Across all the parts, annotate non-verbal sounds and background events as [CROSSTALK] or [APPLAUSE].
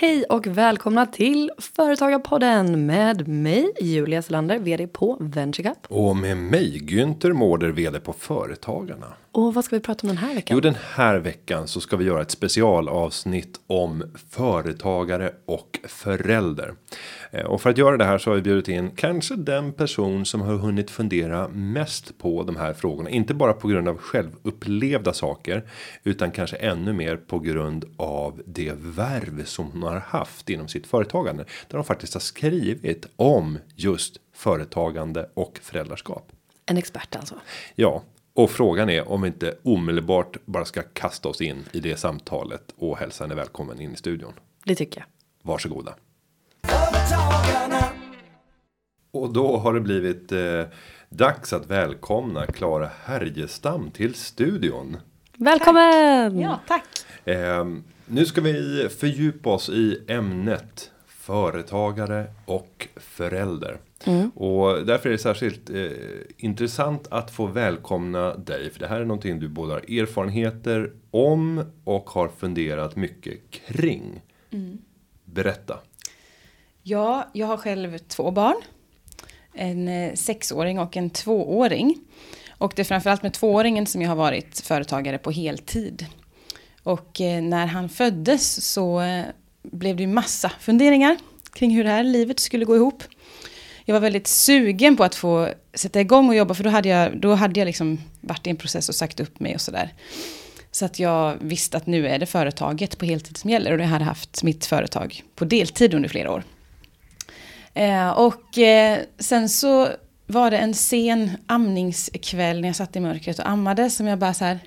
Hej och välkomna till Företagarpodden med mig Julia Selander, vd på VentureCap. Och med mig Günther Mårder, vd på Företagarna. Och vad ska vi prata om den här veckan? Jo, den här veckan så ska vi göra ett specialavsnitt om företagare och förälder. Eh, och för att göra det här så har vi bjudit in kanske den person som har hunnit fundera mest på de här frågorna. Inte bara på grund av självupplevda saker utan kanske ännu mer på grund av det värv som hon har haft inom sitt företagande där de faktiskt har skrivit om just företagande och föräldraskap. En expert alltså. Ja, och frågan är om vi inte omedelbart bara ska kasta oss in i det samtalet och hälsa henne välkommen in i studion. Det tycker jag. Varsågoda. Och då har det blivit eh, dags att välkomna Klara Härjestam till studion. Välkommen! Ja, tack. Eh, nu ska vi fördjupa oss i ämnet företagare och förälder. Mm. Och därför är det särskilt eh, intressant att få välkomna dig. För det här är någonting du både har erfarenheter om och har funderat mycket kring. Mm. Berätta. Ja, jag har själv två barn. En eh, sexåring och en tvååring. Och det är framförallt med tvååringen som jag har varit företagare på heltid. Och eh, när han föddes så eh, blev det ju massa funderingar kring hur det här livet skulle gå ihop. Jag var väldigt sugen på att få sätta igång och jobba för då hade jag, då hade jag liksom varit i en process och sagt upp mig och sådär. Så att jag visste att nu är det företaget på heltid som gäller och jag hade haft mitt företag på deltid under flera år. Eh, och eh, sen så var det en sen amningskväll när jag satt i mörkret och ammade som jag bara så här,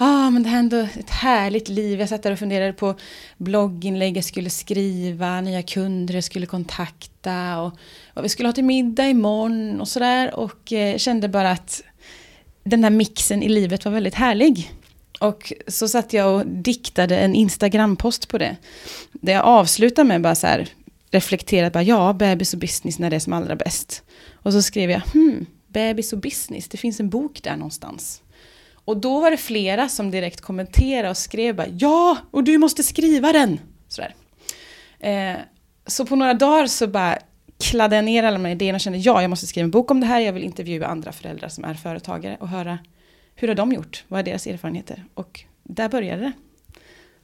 ah, men det här är ändå ett härligt liv. Jag satt där och funderade på blogginlägg jag skulle skriva, nya kunder jag skulle kontakta och vad vi skulle ha till middag imorgon och sådär. Och eh, kände bara att den här mixen i livet var väldigt härlig. Och så satt jag och diktade en Instagram-post på det. Där jag avslutade med bara så här, reflekterat, bara, ja, bebis och business när det är som allra bäst. Och så skrev jag, hmm, bebis och business, det finns en bok där någonstans. Och då var det flera som direkt kommenterade och skrev bara, ja, och du måste skriva den. Sådär. Eh, så på några dagar så bara kladdade jag ner alla de här idéerna och kände, ja, jag måste skriva en bok om det här, jag vill intervjua andra föräldrar som är företagare och höra hur har de gjort, vad är deras erfarenheter? Och där började det.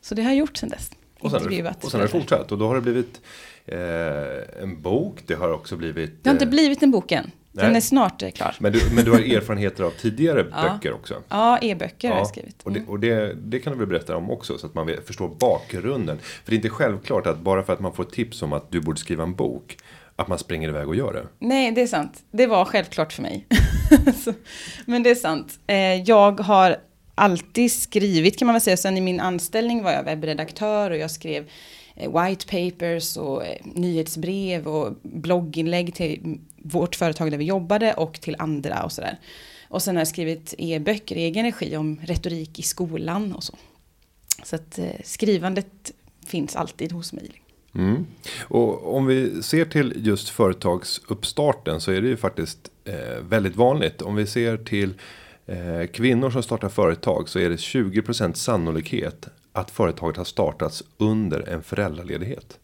Så det har jag gjort sedan dess. Och sen, det, och sen har det fortsatt och då har det blivit eh, en bok. Det har också blivit. Det har inte eh, blivit en bok än. Den Nej. är snart eh, klar. Men du, men du har erfarenheter av tidigare [LAUGHS] Ja. böcker också. Ja, e-böcker har jag skrivit. Och, det, Mm. och det, det kan du väl berätta om också så att man förstår bakgrunden. För det är inte självklart att bara för att man får tips om att du borde skriva en bok. Att man springer iväg och gör det. Nej, det är sant. Det var självklart för mig. [LAUGHS] Men det är sant. Eh, Jag har alltid skrivit kan man väl säga. Sen i min anställning var jag webbredaktör och jag skrev eh, white papers och nyhetsbrev och blogginlägg till vårt företag där vi jobbade och till andra och sådär. Och sen har jag skrivit e-böcker i egen regi om retorik i skolan och så. Så att eh, skrivandet finns alltid hos mig. Mm. Och om vi ser till just företagsuppstarten så är det ju faktiskt eh, väldigt vanligt. Om vi ser till eh, kvinnor som startar företag så är det 20% sannolikhet att företaget har startats under en föräldraledighet.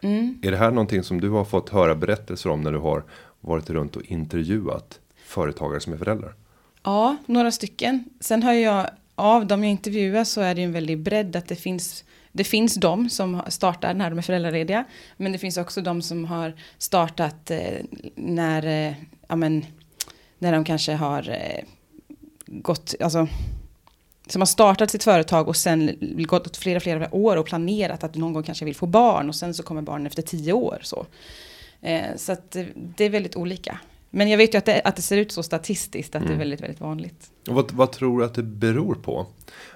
Mm. Är det här någonting som du har fått höra berättelser om när du har varit runt och intervjuat företagare som är föräldrar? Ja, några stycken. Sen har jag, av de jag intervjuar så är det ju en väldig bredd att det finns det finns de som startar när de är föräldralediga. Men det finns också de som har startat eh, när, eh, ja, men, när de kanske har eh, gått, alltså som har startat sitt företag och sen gått flera, flera år och planerat att någon gång kanske vill få barn och sen så kommer barnen efter tio år. Så, så att det, det är väldigt olika. Men jag vet ju att det, att det ser ut så statistiskt att det är Mm. väldigt, väldigt vanligt. Och vad, vad tror du att det beror på?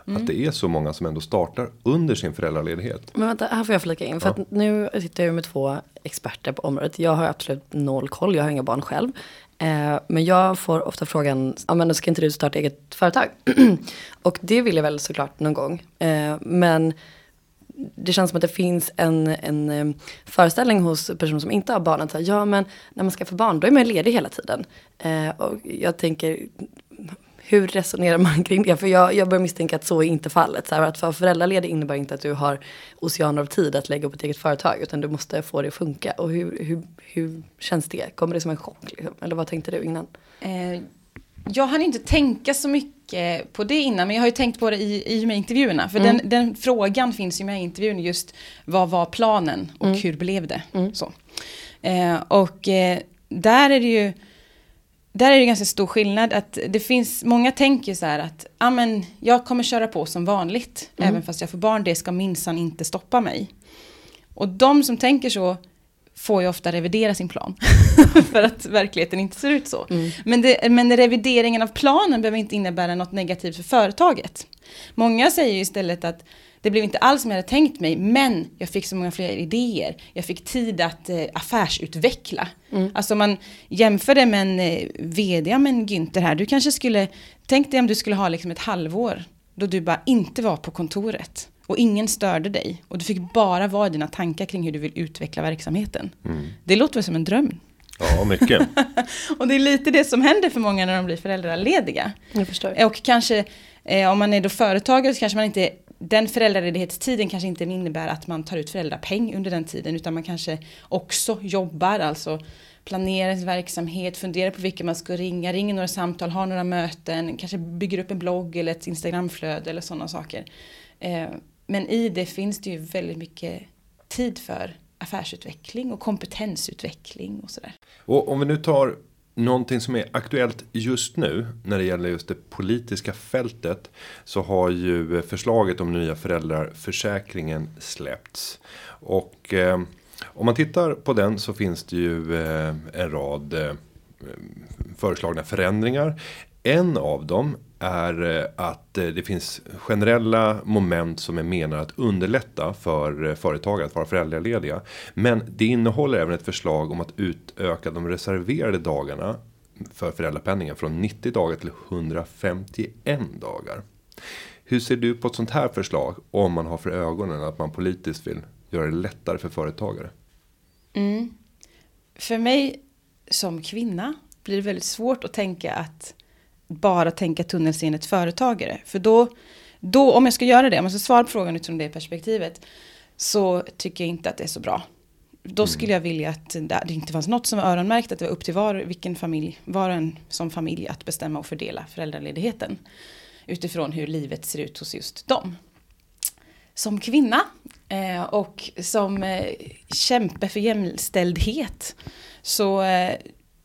Att det är så många som ändå startar under sin föräldraledighet? Men vänta, här får jag flika in. För Ja. att nu sitter jag med två experter på området. Jag har absolut noll koll, jag har inga barn själv. Eh, men jag får ofta frågan, ja men ska inte du starta eget företag? [CLEARS THROAT] och det vill jag väl såklart någon gång. Eh, men det känns som att det finns en, en eh, föreställning hos personer som inte har barn. Att säga, ja men när man ska få barn då är man ledig hela tiden. Eh, och jag tänker, hur resonerar man kring det? För jag, jag börjar misstänka att så är inte fallet. Så här, att vara föräldraledig innebär inte att du har oceaner av tid att lägga på ett eget företag. Utan du måste få det att funka. Och hur, hur, hur känns det? Kommer det som en chock? Liksom? Eller vad tänkte du innan? Eh, jag hann inte tänka så mycket på det innan, men jag har ju tänkt på det i, i med intervjuerna. För mm. den, den, frågan finns ju med i intervjun, just vad var planen och mm. hur blev det? Mm. Så. Eh, och eh, där är det ju där är det ganska stor skillnad att det finns, många tänker så här att men, jag kommer köra på som vanligt, mm. även fast jag får barn, det ska minsann inte stoppa mig. Och de som tänker så får ju ofta revidera sin plan. [LAUGHS] för att verkligheten inte ser ut så. Mm. Men, det, men revideringen av planen behöver inte innebära något negativt för företaget. Många säger ju istället att det blev inte alls som jag hade tänkt mig, men jag fick så många fler idéer. Jag fick tid att eh, affärsutveckla. Mm. Alltså man jämför det med en eh, vd, men Günther här, du kanske skulle, tänk dig om du skulle ha liksom ett halvår då du bara inte var på kontoret och ingen störde dig och du fick bara vara i dina tankar kring hur du vill utveckla verksamheten. Mm. Det låter väl som en dröm? Ja, mycket. [LAUGHS] och det är lite det som händer för många när de blir föräldralediga. Jag förstår. Och kanske eh, om man är då företagare så kanske man inte den föräldraledighetstiden kanske inte innebär att man tar ut föräldrapeng under den tiden utan man kanske också jobbar, alltså planerar sin verksamhet, funderar på vilka man ska ringa, ringer några samtal, har några möten, kanske bygger upp en blogg eller ett Instagramflöde eller sådana saker. Men i det finns det ju väldigt mycket tid för affärsutveckling och kompetensutveckling och sådär. Och om vi nu tar någonting som är aktuellt just nu när det gäller just det politiska fältet så har ju förslaget om nya föräldraförsäkringen släppts. Och eh, om man tittar på den så finns det ju eh, en rad eh, föreslagna förändringar. En av dem är eh, att eh, det finns generella moment som är menade att underlätta för eh, företagare att vara föräldralediga. Men det innehåller även ett förslag om att utöka de reserverade dagarna för föräldrapenningen från 90 dagar till 151 dagar. Hur ser du på ett sånt här förslag om man har för ögonen att man politiskt vill göra det lättare för företagare? Mm. För mig som kvinna blir det väldigt svårt att tänka att bara tänka tunnelseendet företagare. För då, då, om jag ska göra det, om jag ska svara på frågan utifrån det perspektivet, så tycker jag inte att det är så bra. Då mm. skulle jag vilja att det inte fanns något som var öronmärkt, att det var upp till var, vilken familj, var en som familj att bestämma och fördela föräldraledigheten. Utifrån hur livet ser ut hos just dem. Som kvinna eh, och som eh, kämpe för jämställdhet så eh,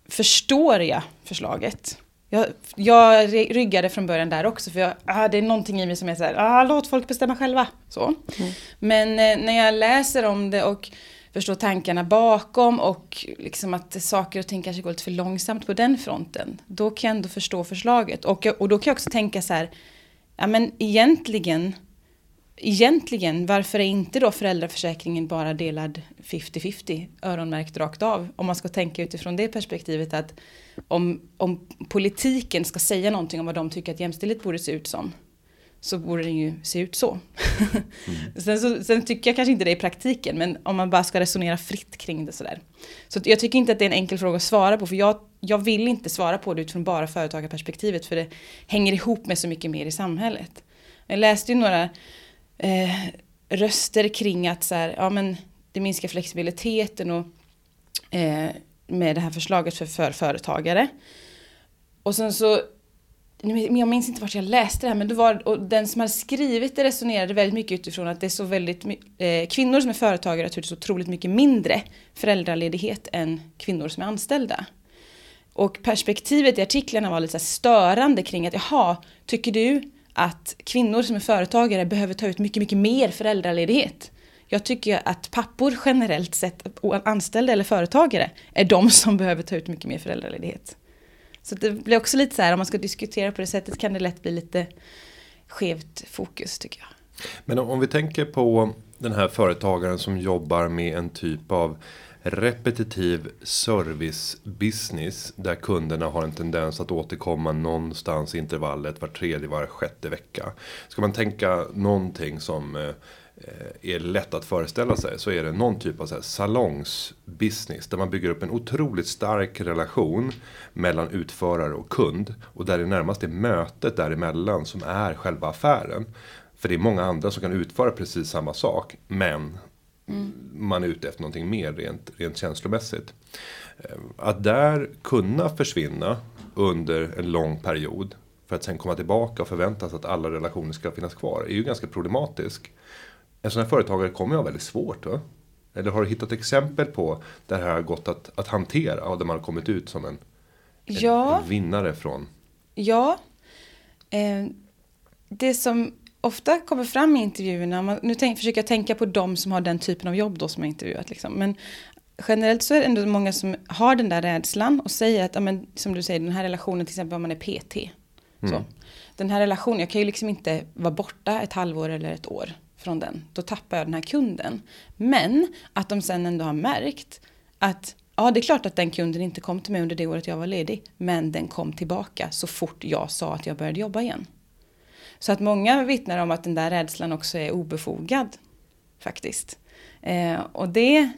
förstår jag förslaget. Jag, jag ryggade från början där också för jag, ah, det är någonting i mig som är så här, ah, låt folk bestämma själva. Så. Mm. Men eh, när jag läser om det och förstår tankarna bakom och liksom att saker och ting kanske går lite för långsamt på den fronten. Då kan jag ändå förstå förslaget. Och, och då kan jag också tänka så här, ja men egentligen egentligen, varför är inte då föräldraförsäkringen bara delad 50-50, öronmärkt rakt av? Om man ska tänka utifrån det perspektivet att om, om politiken ska säga någonting om vad de tycker att jämställdhet borde se ut som, så borde den ju se ut så. Mm. [LAUGHS] sen, så sen tycker jag kanske inte det i praktiken, men om man bara ska resonera fritt kring det sådär. Så jag tycker inte att det är en enkel fråga att svara på, för jag, jag vill inte svara på det utifrån bara företagarperspektivet, för det hänger ihop med så mycket mer i samhället. Jag läste ju några eh, röster kring att så här, ja, men det minskar flexibiliteten och, eh, med det här förslaget för, för företagare. Och sen så, jag minns inte vart jag läste det här, men det var, och den som hade skrivit det resonerade väldigt mycket utifrån att det är så väldigt, eh, kvinnor som är företagare har så otroligt mycket mindre föräldraledighet än kvinnor som är anställda. Och perspektivet i artiklarna var lite så störande kring att jaha, tycker du att kvinnor som är företagare behöver ta ut mycket, mycket mer föräldraledighet. Jag tycker att pappor generellt sett, anställda eller företagare, är de som behöver ta ut mycket mer föräldraledighet. Så det blir också lite så här, om man ska diskutera på det sättet kan det lätt bli lite skevt fokus tycker jag. Men om vi tänker på den här företagaren som jobbar med en typ av repetitiv service business där kunderna har en tendens att återkomma någonstans i intervallet var tredje, var sjätte vecka. Ska man tänka någonting som eh, är lätt att föreställa sig så är det någon typ av så salongsbusiness där man bygger upp en otroligt stark relation mellan utförare och kund och där det närmast är mötet däremellan som är själva affären. För det är många andra som kan utföra precis samma sak men mm. man är ute efter någonting mer rent, rent känslomässigt. Eh, att där kunna försvinna under en lång period för att sen komma tillbaka och förväntas att alla relationer ska finnas kvar är ju ganska problematisk. En sån här företagare kommer ju ha väldigt svårt. Va? Eller har du hittat exempel på där det här har gått att, att hantera och där man har kommit ut som en, ja. en, en vinnare från? Ja. Eh, det som ofta kommer fram i intervjuerna, man, nu tänk, försöker jag tänka på de som har den typen av jobb då som jag intervjuat. Liksom. Men generellt så är det ändå många som har den där rädslan och säger att, amen, som du säger, den här relationen till exempel om man är PT. Mm. Så, den här relationen, jag kan ju liksom inte vara borta ett halvår eller ett år från den. Då tappar jag den här kunden. Men att de sen ändå har märkt att Ja, det är klart att den kunden inte kom till mig under det året jag var ledig. Men den kom tillbaka så fort jag sa att jag började jobba igen. Så att många vittnar om att den där rädslan också är obefogad. Faktiskt. Eh, och det,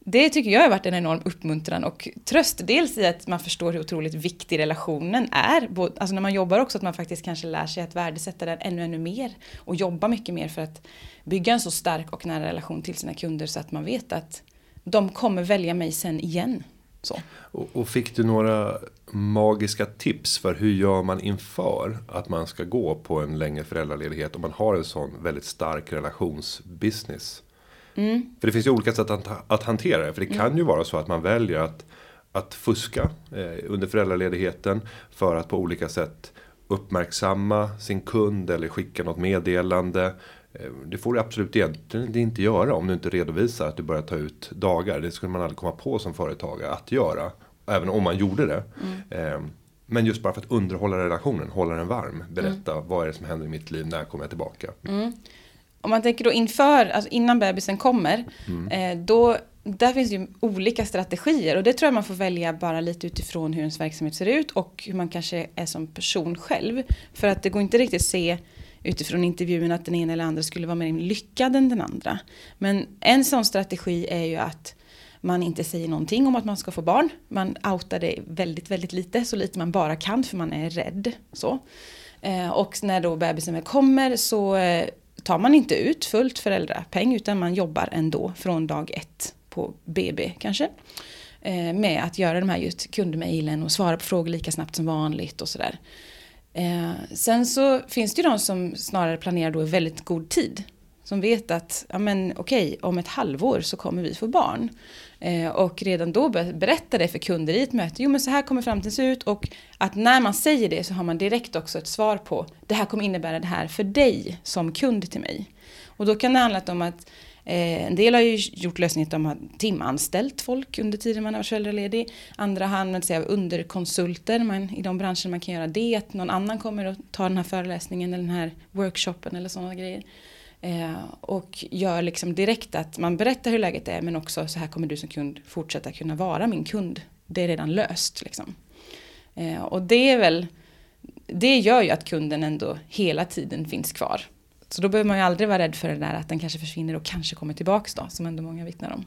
det tycker jag har varit en enorm uppmuntran och tröst. Dels i att man förstår hur otroligt viktig relationen är. Alltså när man jobbar också att man faktiskt kanske lär sig att värdesätta den ännu, ännu mer. Och jobba mycket mer för att bygga en så stark och nära relation till sina kunder så att man vet att de kommer välja mig sen igen. Så. Och, och fick du några magiska tips för hur gör man inför att man ska gå på en längre föräldraledighet om man har en sån väldigt stark relationsbusiness? Mm. För det finns ju olika sätt att, att hantera det. För det kan mm. ju vara så att man väljer att, att fuska eh, under föräldraledigheten. För att på olika sätt uppmärksamma sin kund eller skicka något meddelande. Eh, det får du absolut egentligen inte göra om du inte redovisar att du börjar ta ut dagar. Det skulle man aldrig komma på som företagare att göra. Även om man gjorde det. Mm. Eh, men just bara för att underhålla relationen, hålla den varm. Berätta mm. vad är det som händer i mitt liv, när kommer jag tillbaka. Mm om man tänker då inför, alltså innan bebisen kommer, mm. eh, då där finns ju olika strategier och det tror jag man får välja bara lite utifrån hur ens verksamhet ser ut och hur man kanske är som person själv. För att det går inte riktigt se utifrån intervjun att den ena eller andra skulle vara mer lyckad än den andra. Men en sån strategi är ju att man inte säger någonting om att man ska få barn. Man outar det väldigt, väldigt lite, så lite man bara kan för man är rädd. Så. Eh, och när då bebisen kommer så eh, tar man inte ut fullt föräldrapeng utan man jobbar ändå från dag ett på BB kanske. Eh, med att göra de här just kundmejlen och svara på frågor lika snabbt som vanligt och sådär. Eh, sen så finns det ju de som snarare planerar då i väldigt god tid. Som vet att, ja men okej, om ett halvår så kommer vi få barn. Eh, och redan då berätta det för kunder i ett möte. Jo men så här kommer framtiden se ut och att när man säger det så har man direkt också ett svar på det här kommer innebära det här för dig som kund till mig. Och då kan det handla om att Eh, en del har ju gjort lösningen att de har timanställt folk under tiden man har varit föräldraledig. Andra har använt sig av underkonsulter man, i de branscher man kan göra det. Att någon annan kommer och tar den här föreläsningen eller den här workshopen eller sådana grejer. Eh, och gör liksom direkt att man berättar hur läget är men också så här kommer du som kund fortsätta kunna vara min kund. Det är redan löst liksom. Eh, och det är väl, det gör ju att kunden ändå hela tiden finns kvar. Så då behöver man ju aldrig vara rädd för det där att den kanske försvinner och kanske kommer tillbaks då, som ändå många vittnar om.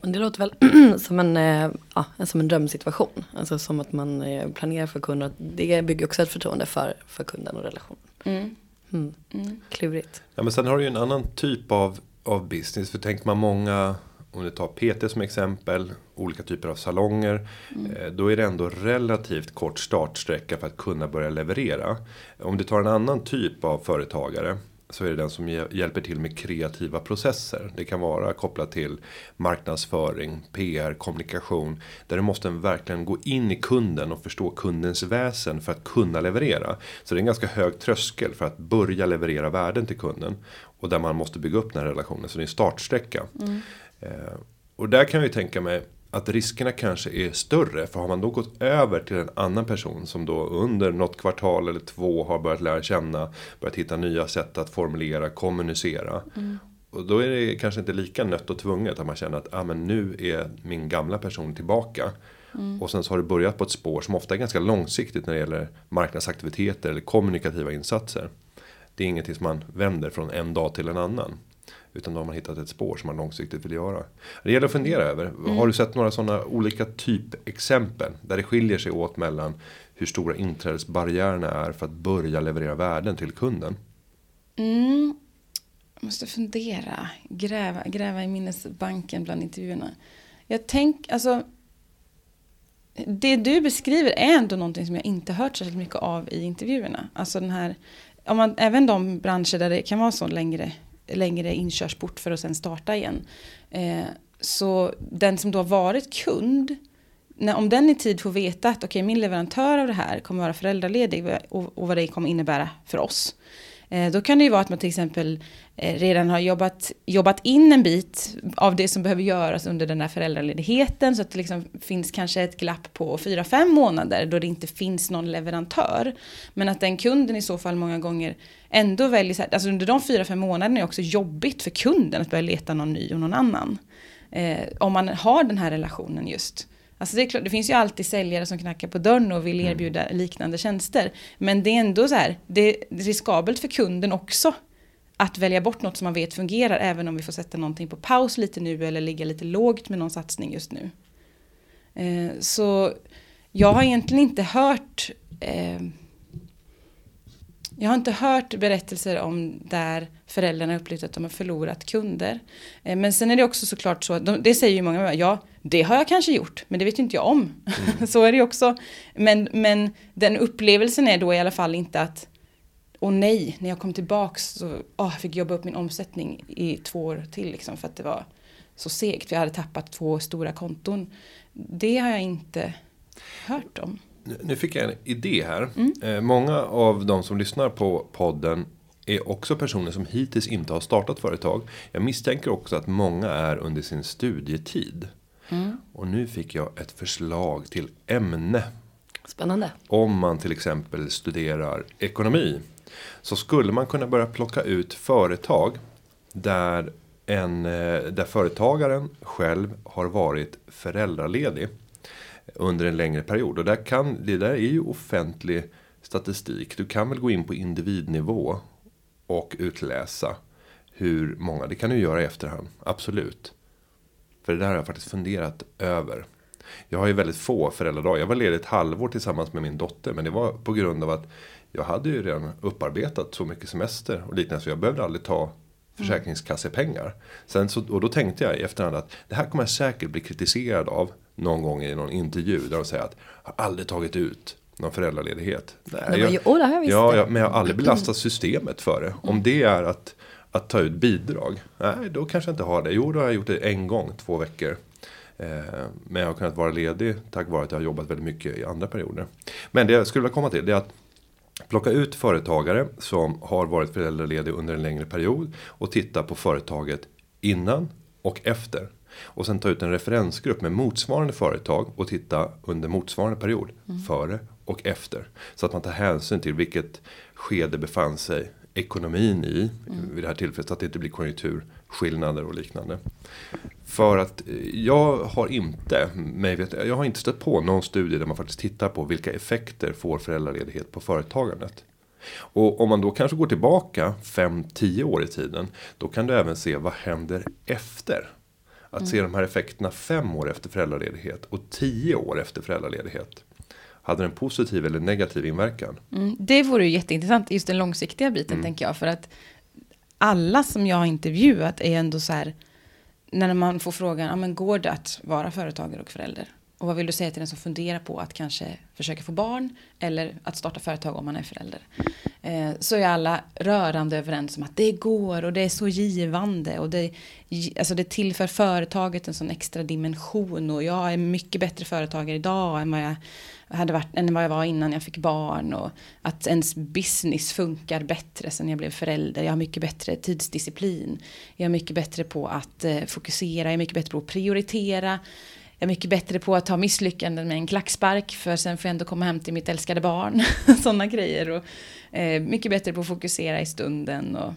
Och det låter väl [CLEARS THROAT] som en, eh, ja, som en drömsituation. Alltså som att man eh, planerar för kunden. Det bygger också ett förtroende för, för kunden och relationen. Mm. Mm. Mm. Klurigt. Ja, men sen har du ju en annan typ av, av business. För tänker man många, om du tar PT som exempel, olika typer av salonger. Mm. Eh, då är det ändå relativt kort startsträcka för att kunna börja leverera. Om du tar en annan typ av företagare så är det den som hjälper till med kreativa processer. Det kan vara kopplat till marknadsföring, PR, kommunikation. Där du måste verkligen gå in i kunden och förstå kundens väsen för att kunna leverera. Så det är en ganska hög tröskel för att börja leverera värden till kunden. Och där man måste bygga upp den här relationen. Så det är en startsträcka. Mm. Eh, och där kan jag ju tänka mig att riskerna kanske är större. För har man då gått över till en annan person som då under något kvartal eller två har börjat lära känna, börjat hitta nya sätt att formulera, kommunicera. Mm. Och då är det kanske inte lika nött och tvunget att man känner att ah, men nu är min gamla person tillbaka. Mm. Och sen så har du börjat på ett spår som ofta är ganska långsiktigt när det gäller marknadsaktiviteter eller kommunikativa insatser. Det är ingenting som man vänder från en dag till en annan. Utan då har man hittat ett spår som man långsiktigt vill göra. Det gäller att fundera över. Har du sett några sådana olika typexempel? Där det skiljer sig åt mellan hur stora inträdesbarriärerna är för att börja leverera värden till kunden. Mm. Jag måste fundera, gräva, gräva i minnesbanken bland intervjuerna. Jag tänker, alltså. Det du beskriver är ändå någonting som jag inte hört särskilt mycket av i intervjuerna. Alltså den här, om man, även de branscher där det kan vara så längre, längre inkörsport för att sen starta igen. Eh, så den som då har varit kund, när, om den i tid får veta att okay, min leverantör av det här kommer vara föräldraledig och, och vad det kommer innebära för oss. Eh, då kan det ju vara att man till exempel eh, redan har jobbat, jobbat in en bit av det som behöver göras under den här föräldraledigheten. Så att det liksom finns kanske ett glapp på fyra fem månader då det inte finns någon leverantör. Men att den kunden i så fall många gånger ändå väljer, så här, alltså under de fyra fem månaderna är det också jobbigt för kunden att börja leta någon ny och någon annan. Eh, om man har den här relationen just. Alltså det, är klart, det finns ju alltid säljare som knackar på dörren och vill mm. erbjuda mm. liknande tjänster. Men det är ändå så här, det är riskabelt för kunden också att välja bort något som man vet fungerar även om vi får sätta någonting på paus lite nu eller ligga lite lågt med någon satsning just nu. Eh, så jag har egentligen inte hört eh, jag har inte hört berättelser om där föräldrarna upplevt att de har förlorat kunder. Eh, men sen är det också såklart så, de, det säger ju många, ja det har jag kanske gjort, men det vet inte jag om. Mm. [LAUGHS] så är det ju också. Men, men den upplevelsen är då i alla fall inte att och nej, när jag kom tillbaks så oh, jag fick jobba upp min omsättning i två år till liksom, för att det var så segt. Jag hade tappat två stora konton. Det har jag inte hört om. Nu fick jag en idé här. Mm. Eh, många av de som lyssnar på podden är också personer som hittills inte har startat företag. Jag misstänker också att många är under sin studietid. Mm. Och nu fick jag ett förslag till ämne. Spännande. Om man till exempel studerar ekonomi. Så skulle man kunna börja plocka ut företag. Där, en, eh, där företagaren själv har varit föräldraledig under en längre period. Och där kan, det där är ju offentlig statistik. Du kan väl gå in på individnivå och utläsa hur många. Det kan du göra i efterhand, absolut. För det där har jag faktiskt funderat över. Jag har ju väldigt få föräldradagar. Jag var ledig ett halvår tillsammans med min dotter. Men det var på grund av att jag hade ju redan upparbetat så mycket semester och liknande. Så jag behövde aldrig ta försäkringskassepengar. Sen så, och då tänkte jag i efterhand att det här kommer jag säkert bli kritiserad av någon gång i någon intervju. Där de säger att jag har aldrig tagit ut någon föräldraledighet. Nej, jag, jo, det har ja, ja, men jag har aldrig belastat systemet för det. Om det är att, att ta ut bidrag. Nej, då kanske jag inte har det. Jo, då har jag gjort det en gång, två veckor. Eh, men jag har kunnat vara ledig tack vare att jag har jobbat väldigt mycket i andra perioder. Men det jag skulle vilja komma till det är att plocka ut företagare som har varit föräldralediga under en längre period och titta på företaget innan och efter. Och sen ta ut en referensgrupp med motsvarande företag och titta under motsvarande period. Mm. Före och efter. Så att man tar hänsyn till vilket skede befann sig ekonomin i mm. vid det här tillfället. Så att det inte blir konjunkturskillnader och liknande. För att eh, jag har inte, jag har inte stött på någon studie där man faktiskt tittar på vilka effekter får föräldraledighet på företagandet. Och om man då kanske går tillbaka 5-10 år i tiden. Då kan du även se vad händer efter. Att mm. se de här effekterna 5 år efter föräldraledighet och 10 år efter föräldraledighet. Hade den positiv eller negativ inverkan? Mm, det vore ju jätteintressant, just den långsiktiga biten mm. tänker jag. För att alla som jag har intervjuat är ändå så här, när man får frågan, ah, men går det att vara företagare och förälder? Och vad vill du säga till den som funderar på att kanske försöka få barn eller att starta företag om man är förälder? Eh, så är alla rörande överens om att det går och det är så givande och det, alltså det tillför företaget en sån extra dimension och jag är mycket bättre företagare idag än vad jag hade varit än vad jag var innan jag fick barn och att ens business funkar bättre sen jag blev förälder. Jag har mycket bättre tidsdisciplin. Jag är mycket bättre på att eh, fokusera, jag är mycket bättre på att prioritera. Jag är mycket bättre på att ta misslyckanden med en klackspark för sen får jag ändå komma hem till mitt älskade barn. [LAUGHS] Sådana grejer. Och, eh, mycket bättre på att fokusera i stunden. Och,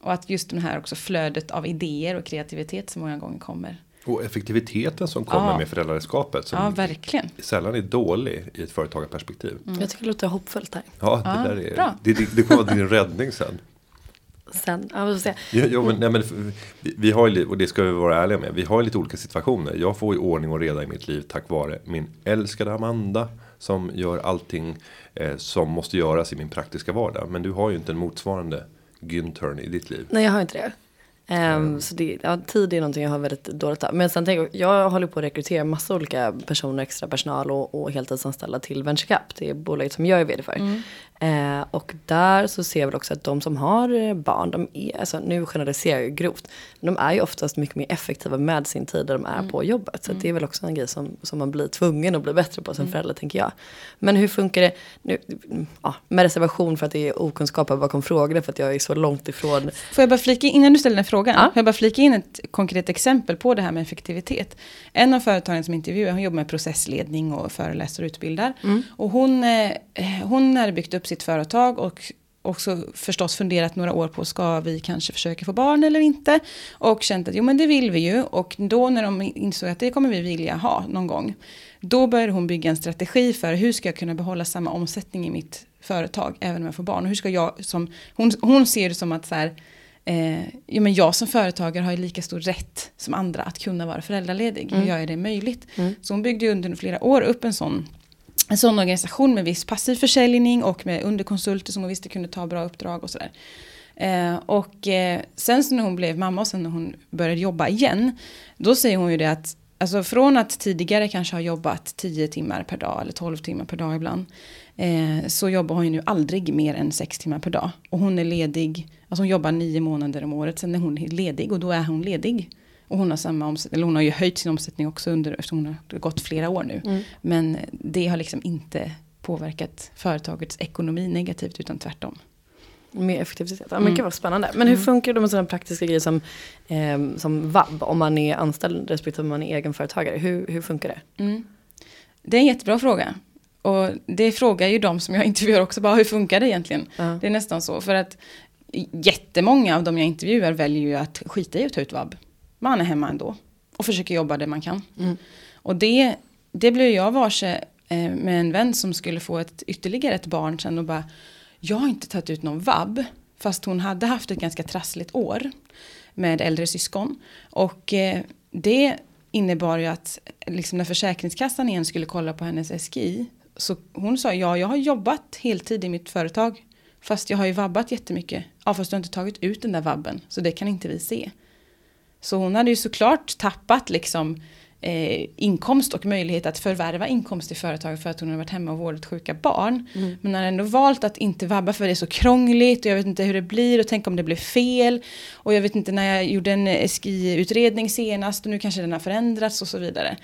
och att just det här också flödet av idéer och kreativitet som många gånger kommer. Och effektiviteten som kommer ja. med föräldraskapet. Som ja, verkligen. sällan är dålig i ett företagarperspektiv. Mm. Jag tycker det låter hoppfullt här. Ja, det, ja, där är, det, det, det kommer vara din räddning sen. sen, ja, vi får se. Ja, ja, men, nej, men, vi, vi har ju, och det ska vi vara ärliga med. Vi har ju lite olika situationer. Jag får ju ordning och reda i mitt liv tack vare min älskade Amanda. Som gör allting eh, som måste göras i min praktiska vardag. Men du har ju inte en motsvarande Güntern i ditt liv. Nej jag har inte det. Ehm, Så det, ja, tid är någonting jag har väldigt dåligt av. Men sen tänker jag, jag håller på att rekrytera massa olika personer, extra personal och, och heltidsanställda till VentureCap. Det är bolaget som jag är vd för. Eh, och där så ser väl också att de som har eh, barn, de är, alltså, nu generaliserar jag ju grovt, de är ju oftast mycket mer effektiva med sin tid där de är på jobbet. Så att det är väl också en grej som, som man blir tvungen att bli bättre på som förälder tänker jag. Men hur funkar det, nu, ja, med reservation för att det är okunskap bakom frågorna för att jag är så långt ifrån Får jag bara flika in, innan du ställer den frågan, Ja. får jag bara flika in ett konkret exempel på det här med effektivitet. En av företagen som intervjuar, hon jobbar med processledning och föreläser och utbildar. Och hon, eh, hon hade byggt upp sitt företag och också förstås funderat några år på ska vi kanske försöka få barn eller inte. Och känt att jo men det vill vi ju. Och då när de insåg att det kommer vi vilja ha någon gång. Då började hon bygga en strategi för hur ska jag kunna behålla samma omsättning i mitt företag även om jag får barn. Och hur ska jag som, hon, hon ser det som att så här, Eh, ja, men jag som företagare har ju lika stor rätt som andra att kunna vara föräldraledig. Hur gör jag det möjligt? Så hon byggde under flera år upp en sån, en sån organisation med viss passiv försäljning och med underkonsulter som hon visste kunde ta bra uppdrag och sådär. Eh, och eh, sen så när hon blev mamma och sen när hon började jobba igen, då säger hon ju det att Alltså från att tidigare kanske ha jobbat 10 timmar per dag eller 12 timmar per dag ibland. Eh, så jobbar hon ju nu aldrig mer än 6 timmar per dag. Och hon är ledig, alltså hon jobbar 9 månader om året, sen är hon ledig och då är hon ledig. Och hon har samma omsättning, eller hon har ju höjt sin omsättning också under, eftersom hon har gått flera år nu. Men det har liksom inte påverkat företagets ekonomi negativt utan tvärtom. Mer effektivitet. Ja, men Gud vad spännande. Men hur funkar det med sådana praktiska grejer som, eh, som vab? Om man är anställd respektive om man är egenföretagare. Hur, hur funkar det? Mm. Det är en jättebra fråga. Och det frågar ju de som jag [LAUGHS] intervjuar också, bara hur funkar det egentligen? Ja. Det är nästan så, för att jättemånga av de jag intervjuar väljer ju att skita i att ta ut vab. Man är hemma ändå och försöker jobba det man kan. Och det, det blev jag varse eh, med en vän som skulle få ett, ytterligare ett barn sen och bara, jag har inte tagit ut någon vab, fast hon hade haft ett ganska trassligt år med äldre syskon. Och eh, det innebar ju att liksom när Försäkringskassan igen skulle kolla på hennes SGI, så hon sa ja, jag har jobbat heltid i mitt företag, fast jag har ju vabbat jättemycket. Ja, fast du har inte tagit ut den där vabben, så det kan inte vi se. Så hon hade ju såklart tappat liksom eh, inkomst och möjlighet att förvärva inkomst i företaget för att hon har varit hemma och vårdat sjuka barn. Men har ändå valt att inte vabba för det är så krångligt och jag vet inte hur det blir och tänk om det blir fel. Och jag vet inte när jag gjorde en SGI-utredning senast och nu kanske den har förändrats och så vidare.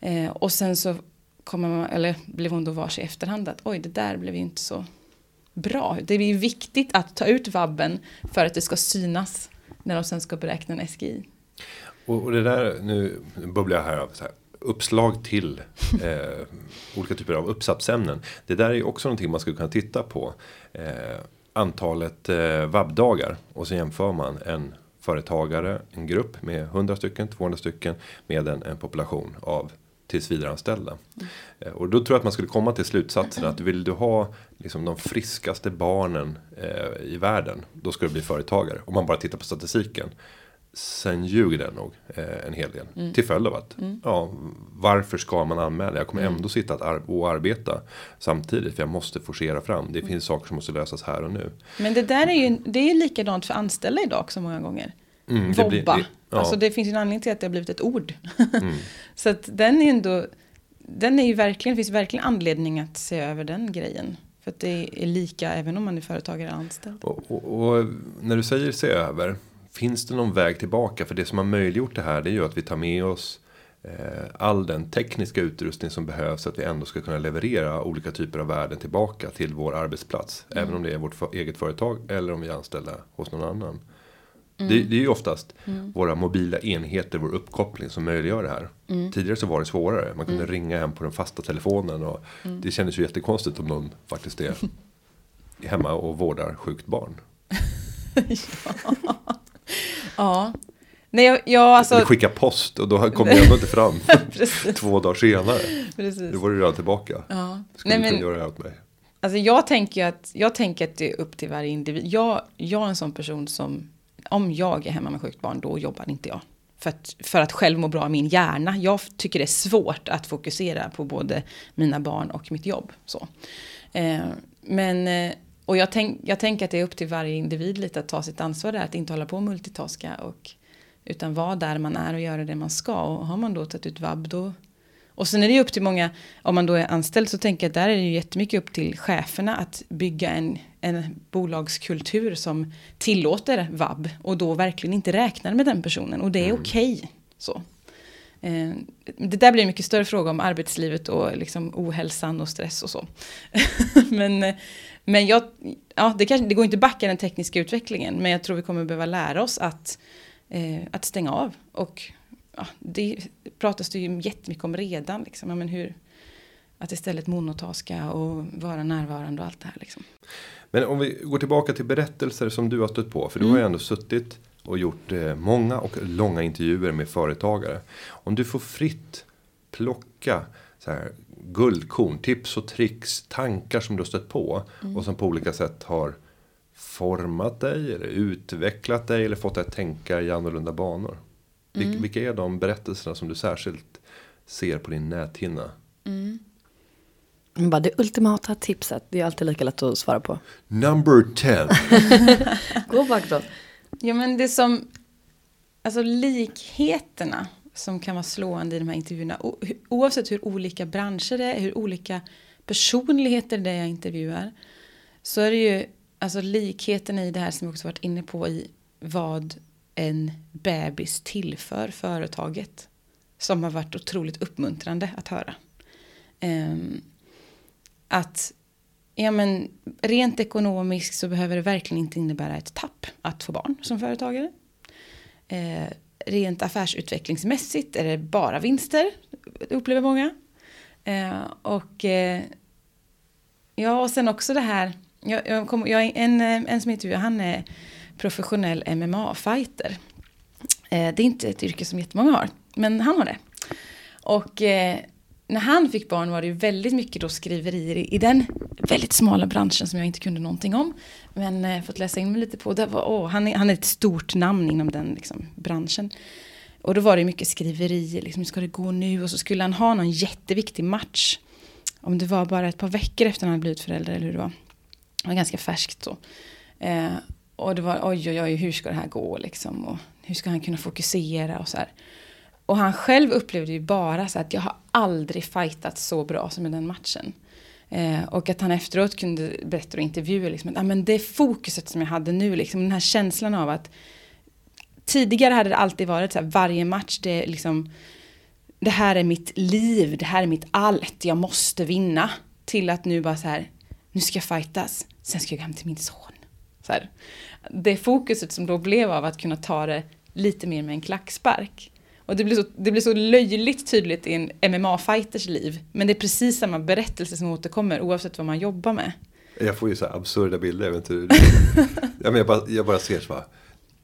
Eh, och sen så kommer man, eller blev hon då varse i efterhand att oj det där blev ju inte så bra. Det är ju viktigt att ta ut vabben för att det ska synas när de sen ska beräkna en SGI. Och, och det där, nu bubblar jag här av så här, uppslag till [LAUGHS] eh, olika typer av uppsatsämnen. Det där är också någonting man skulle kunna titta på. Eh, antalet eh, vabbdagar och så jämför man en företagare, en grupp med 100 stycken, 200 stycken med en, en population av tillsvidareanställda. Eh, Och då tror jag att man skulle komma till slutsatsen att vill du ha liksom, de friskaste barnen eh, i världen, då ska du bli företagare. Om man bara tittar på statistiken. Sen ljuger den nog eh, en hel del. Till följd av att, ja, varför ska man anmäla? Jag kommer ändå sitta ar- och arbeta samtidigt. För jag måste forcera fram. Det finns saker som måste lösas här och nu. Men det där är ju, det är ju likadant för anställda idag också många gånger. Mm, det Vobba. blir- det- ja. Alltså det finns ju en anledning till att det har blivit ett ord. [LAUGHS] Så att den är ändå, den är ju verkligen, det finns verkligen anledning att se över den grejen. För att det är lika även om man är företagare anställd. Och, och, och när du säger se över. Finns det någon väg tillbaka? För det som har möjliggjort det här det är ju att vi tar med oss eh, all den tekniska utrustning som behövs. Så att vi ändå ska kunna leverera olika typer av värden tillbaka till vår arbetsplats. Även om det är vårt eget företag eller om vi är anställda hos någon annan. Det, det är ju oftast våra mobila enheter, vår uppkoppling som möjliggör det här. Tidigare så var det svårare. Man kunde ringa hem på den fasta telefonen. Och Det kändes ju jättekonstigt om någon faktiskt är [LAUGHS] hemma och vårdar sjukt barn. [LAUGHS] Ja. Nej, jag, jag alltså... Eller skicka post och då kom det ändå inte fram. [LAUGHS] Två dagar senare. Precis. Då var det redan tillbaka. Ja. Skulle Nej, du men, göra det här åt mig? Alltså jag tänker att, jag tänker att det är upp till varje individ. Jag, jag är en sån person som, om jag är hemma med sjukt barn, då jobbar inte jag. För att, för att själv må bra i min hjärna. Jag tycker det är svårt att fokusera på både mina barn och mitt jobb. Så. Eh, men, eh, och jag, tänk, jag tänker att det är upp till varje individ lite att ta sitt ansvar där. Att inte hålla på och multitaska. Och, utan vara där man är och göra det man ska. Och har man då tagit ut vab då och sen är det ju upp till många, om man då är anställd så tänker jag att där är det ju jättemycket upp till cheferna att bygga en, en bolagskultur som tillåter vab och då verkligen inte räknar med den personen och det är mm. okej. Okay, så. Eh, det där blir en mycket större fråga om arbetslivet och liksom ohälsan och stress och så. [LAUGHS] men men jag, ja, det, kanske, det går inte att backa den tekniska utvecklingen men jag tror vi kommer behöva lära oss att, eh, att stänga av och ja, det pratas det ju jättemycket om redan. Liksom. Ja, men hur, att istället monotaska och vara närvarande och allt det här. Liksom. Men om vi går tillbaka till berättelser som du har stött på. För du mm. har ju ändå suttit och gjort eh, många och långa intervjuer med företagare. Om du får fritt plocka så här, guldkorn, tips och tricks, tankar som du har stött på. Mm. Och som på olika sätt har format dig eller utvecklat dig eller fått dig att tänka i annorlunda banor. Mm. Vilka är de berättelserna som du särskilt ser på din näthinna? Mm. Bara det ultimata tipset, det är alltid lika lätt att svara på. Number 10. [LAUGHS] Gå bakåt. Ja men det som, alltså likheterna som kan vara slående i de här intervjuerna. Oavsett hur olika branscher det är, hur olika personligheter det är jag intervjuar. Så är det ju alltså likheten i det här som jag också varit inne på i vad en bebis tillför företaget. Som har varit otroligt uppmuntrande att höra. Um, att ja, men, rent ekonomiskt så behöver det verkligen inte innebära ett tapp att få barn som företagare. Uh, rent affärsutvecklingsmässigt är det bara vinster, upplever många. Eh, och eh, ja, och sen också det här, jag, jag, kom, jag en, eh, en som intervjuar, han är professionell MMA-fighter. Eh, det är inte ett yrke som jättemånga har, men han har det. Och eh, när han fick barn var det ju väldigt mycket då skriverier i, i den väldigt smala branschen som jag inte kunde någonting om. Men eh, fått läsa in mig lite på. Det var, åh, han, är, han är ett stort namn inom den liksom, branschen. Och då var det mycket skriverier, liksom, hur ska det gå nu? Och så skulle han ha någon jätteviktig match. Om det var bara ett par veckor efter han hade blivit förälder eller hur det var. Det var ganska färskt så. Eh, och det var oj, oj, oj, hur ska det här gå liksom? Och hur ska han kunna fokusera och så här. Och han själv upplevde ju bara så att jag har aldrig fightat så bra som i den matchen. Eh, och att han efteråt kunde berätta och intervjua liksom, att ah, men det fokuset som jag hade nu, liksom, den här känslan av att tidigare hade det alltid varit så här, varje match, det liksom det här är mitt liv, det här är mitt allt, jag måste vinna. Till att nu bara så här, nu ska jag fightas, sen ska jag gå hem till min son. Så här. Det fokuset som då blev av att kunna ta det lite mer med en klackspark. Och det blir, så, det blir så löjligt tydligt i en MMA-fighters liv. Men det är precis samma berättelse som återkommer oavsett vad man jobbar med. Jag får ju så här absurda bilder. Jag, vet inte, [LAUGHS] jag, jag, bara, jag bara ser så här.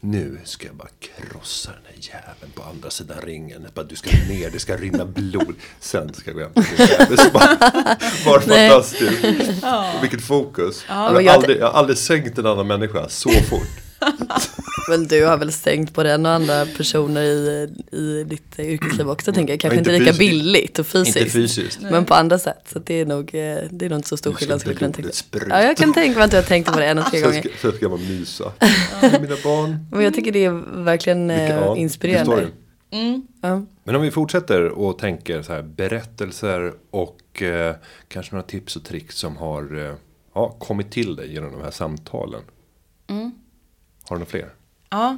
Nu ska jag bara krossa den här jäveln på andra sidan ringen. Bara, du ska ner, det ska rinna blod. Sen ska jag gå hem till Det var [LAUGHS] fantastiskt. Ja. Vilket fokus. Ja, jag, har aldrig, jag har aldrig sänkt en annan människa så fort. [LAUGHS] Men du har väl stängt både en och andra personer i, i ditt yrkesliv också tänker jag. Kanske inte, inte lika billigt och fysiskt. Inte fysiskt. Men på andra sätt. Så det är nog, eh, det är nog inte så stor skillnad. Skulle kunna tänka. Ja, jag kan tänka mig att du har tänkt på det en och tre gånger. Sen ska, jag bara mysa mina barn. Men jag tycker det är verkligen Vilka, eh, ja, inspirerande. Mm. Ja. Men om vi fortsätter och tänker så här berättelser och eh, kanske några tips och tricks som har eh, ja, kommit till dig genom de här samtalen. Mm. Har du några fler? Ja,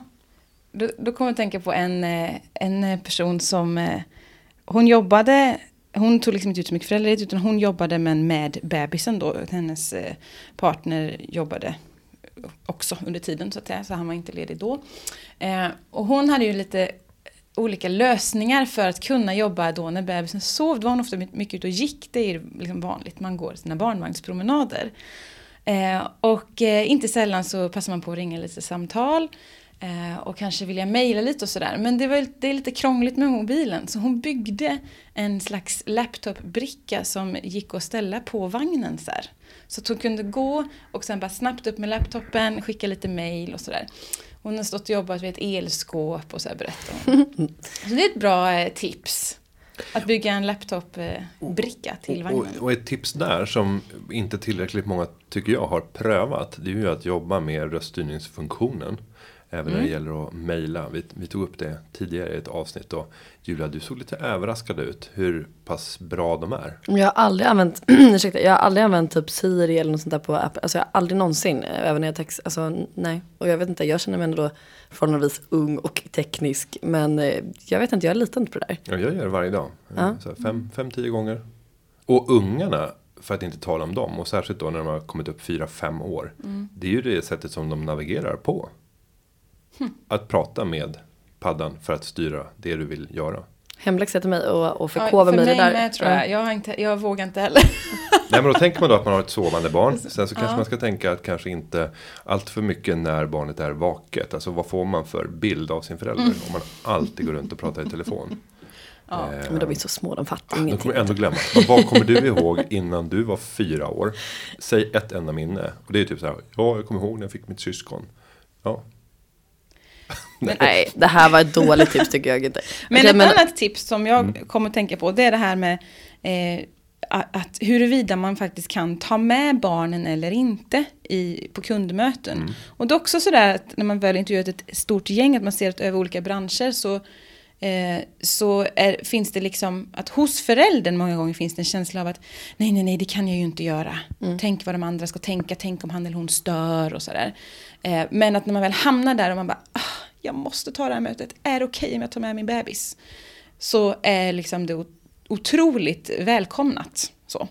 då, då kommer jag att tänka på en, eh, en eh, person som eh, hon jobbade hon tog liksom inte ut så mycket föräldraledigt utan hon jobbade men med bebisen då. Hennes partner jobbade också under tiden så att säga, så han var inte ledig då. och hon hade ju lite olika lösningar för att kunna jobba då när bebisen sov. Då var hon ofta mycket ute och gick, det är liksom vanligt, man går sina barnvagnspromenader. och inte sällan så passar man på att ringa lite samtal. Eh, och kanske vilja mejla lite och sådär. Men det, var, det är lite krångligt med mobilen. Så hon byggde en slags laptopbricka som gick att ställa på vagnen. Så, här. så att hon kunde gå och sen bara snabbt upp med laptopen, skicka lite mejl och sådär. Hon har stått och jobbat vid ett elskåp och så här berättar hon. Så det är ett bra eh, tips. Att bygga en laptopbricka till vagnen. Och, och ett tips där som inte tillräckligt många tycker jag har prövat. Det är ju att jobba med röststyrningsfunktionen. Även när det gäller att mejla. Vi, vi tog upp det tidigare i ett avsnitt. Och Julia, du såg lite överraskad ut. Hur pass bra de är. Jag har aldrig använt, [CLEARS THROAT] ursäkta, jag har aldrig använt typ Siri eller något sånt där på app. Alltså jag har aldrig någonsin, även när jag text, alltså nej. Och jag vet inte, jag känner mig ändå förhållandevis ung och teknisk. Men eh, jag vet inte, jag är liten på det där. Ja, jag gör det varje dag. Ja. Så här fem, fem, tio gånger. Och ungarna, för att inte tala om dem. Och särskilt då när de har kommit upp fyra, fem år. Det är ju det sättet som de navigerar på. Att prata med paddan för att styra det du vill göra. Hemläxa till mig och, och Ja, förkova för mig i det mig där. med tror jag. Jag, har inte, jag vågar inte heller. [LAUGHS] Nej men då tänker man då att man har ett sovande barn. Sen så kanske man ska tänka att kanske inte allt för mycket när barnet är vaket. Alltså vad får man för bild av sin förälder om man alltid går runt och pratar i telefon. [LAUGHS] Ja. Eh, Men de är så små, de fattar de ingenting. kommer ändå glömma. Men vad kommer du ihåg innan du var fyra år? Säg ett enda minne. Och det är typ så här. Ja, jag kommer ihåg när jag fick mitt syskon. Ja, Nej, det här var ett dåligt tips tycker jag inte. [LAUGHS] Men Okej, ett annat tips som jag Mm. kommer att tänka på det är det här med eh, att huruvida man faktiskt kan ta med barnen eller inte i, på kundmöten. Mm. Och det är också sådär att när man väl intervjuat ett stort gäng, att man ser att över olika branscher så, eh, så är, finns det liksom att hos föräldern många gånger finns det en känsla av att nej, nej, nej, det kan jag ju inte göra. Tänk vad de andra ska tänka, tänk om han eller hon stör och sådär. Eh, men att när man väl hamnar där och man bara, ah, jag måste ta det här mötet, är det okej om jag tar med min bebis? Så är liksom det otroligt välkomnat. Så.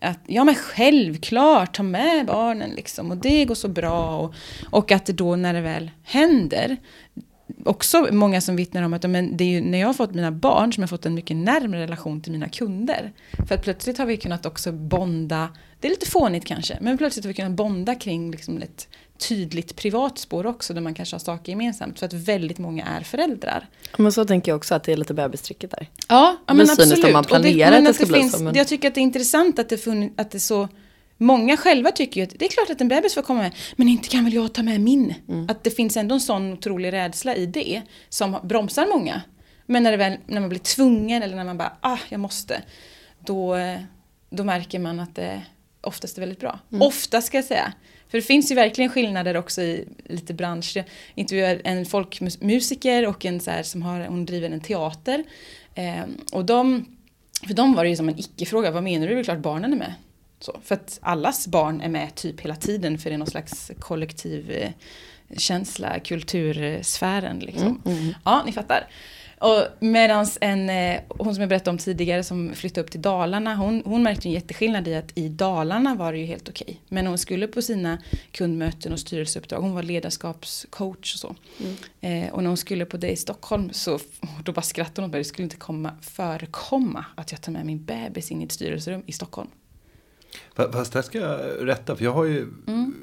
Att, ja men självklart, ta med barnen liksom och det går så bra. Och, och att då när det väl händer, också många som vittnar om att men det är ju när jag har fått mina barn som jag har fått en mycket närmre relation till mina kunder. För att plötsligt har vi kunnat också bonda, det är lite fånigt kanske, men plötsligt har vi kunnat bonda kring liksom ett tydligt privat spår också där man kanske har saker gemensamt för att väldigt många är föräldrar. Men så tänker jag också att det är lite bebistricket där. Ja, ja Det men absolut. man det- planerar men att det ska bli finns, så, men- Jag tycker att det är intressant att det, funn, att det så Många själva tycker ju att det är klart att en bebis får komma med, men inte kan väl jag ta med min. Mm. Att det finns ändå en sån otrolig rädsla i det som bromsar många. Men när, det väl, när man blir tvungen eller när man bara, ah, jag måste. Då, eh, då märker man att det oftast är väldigt bra. Mm. Ofta ska jag säga. För det finns ju verkligen skillnader också i lite branscher. Jag intervjuade en folkmusiker och en så här som har, hon driver en teater. Eh, och de, för dem var det ju som en icke-fråga, vad menar du? Det är klart barnen är med. Så, för att allas barn är med typ hela tiden för det är någon slags kollektiv eh, känsla, kultursfären liksom. Ja, ni fattar. Och medans en, eh, hon som jag berättade om tidigare som flyttade upp till Dalarna, hon, hon märkte en jätteskillnad i att i Dalarna var det ju helt okej. Men hon skulle på sina kundmöten och styrelseuppdrag, hon var ledarskapscoach och så. Eh, och när hon skulle på det i Stockholm så då bara skrattade hon och bara, det skulle inte komma, förekomma att jag tar med min bebis in i ett styrelserum i Stockholm. Fa- Fast där ska jag rätta. För jag har ju, Mm.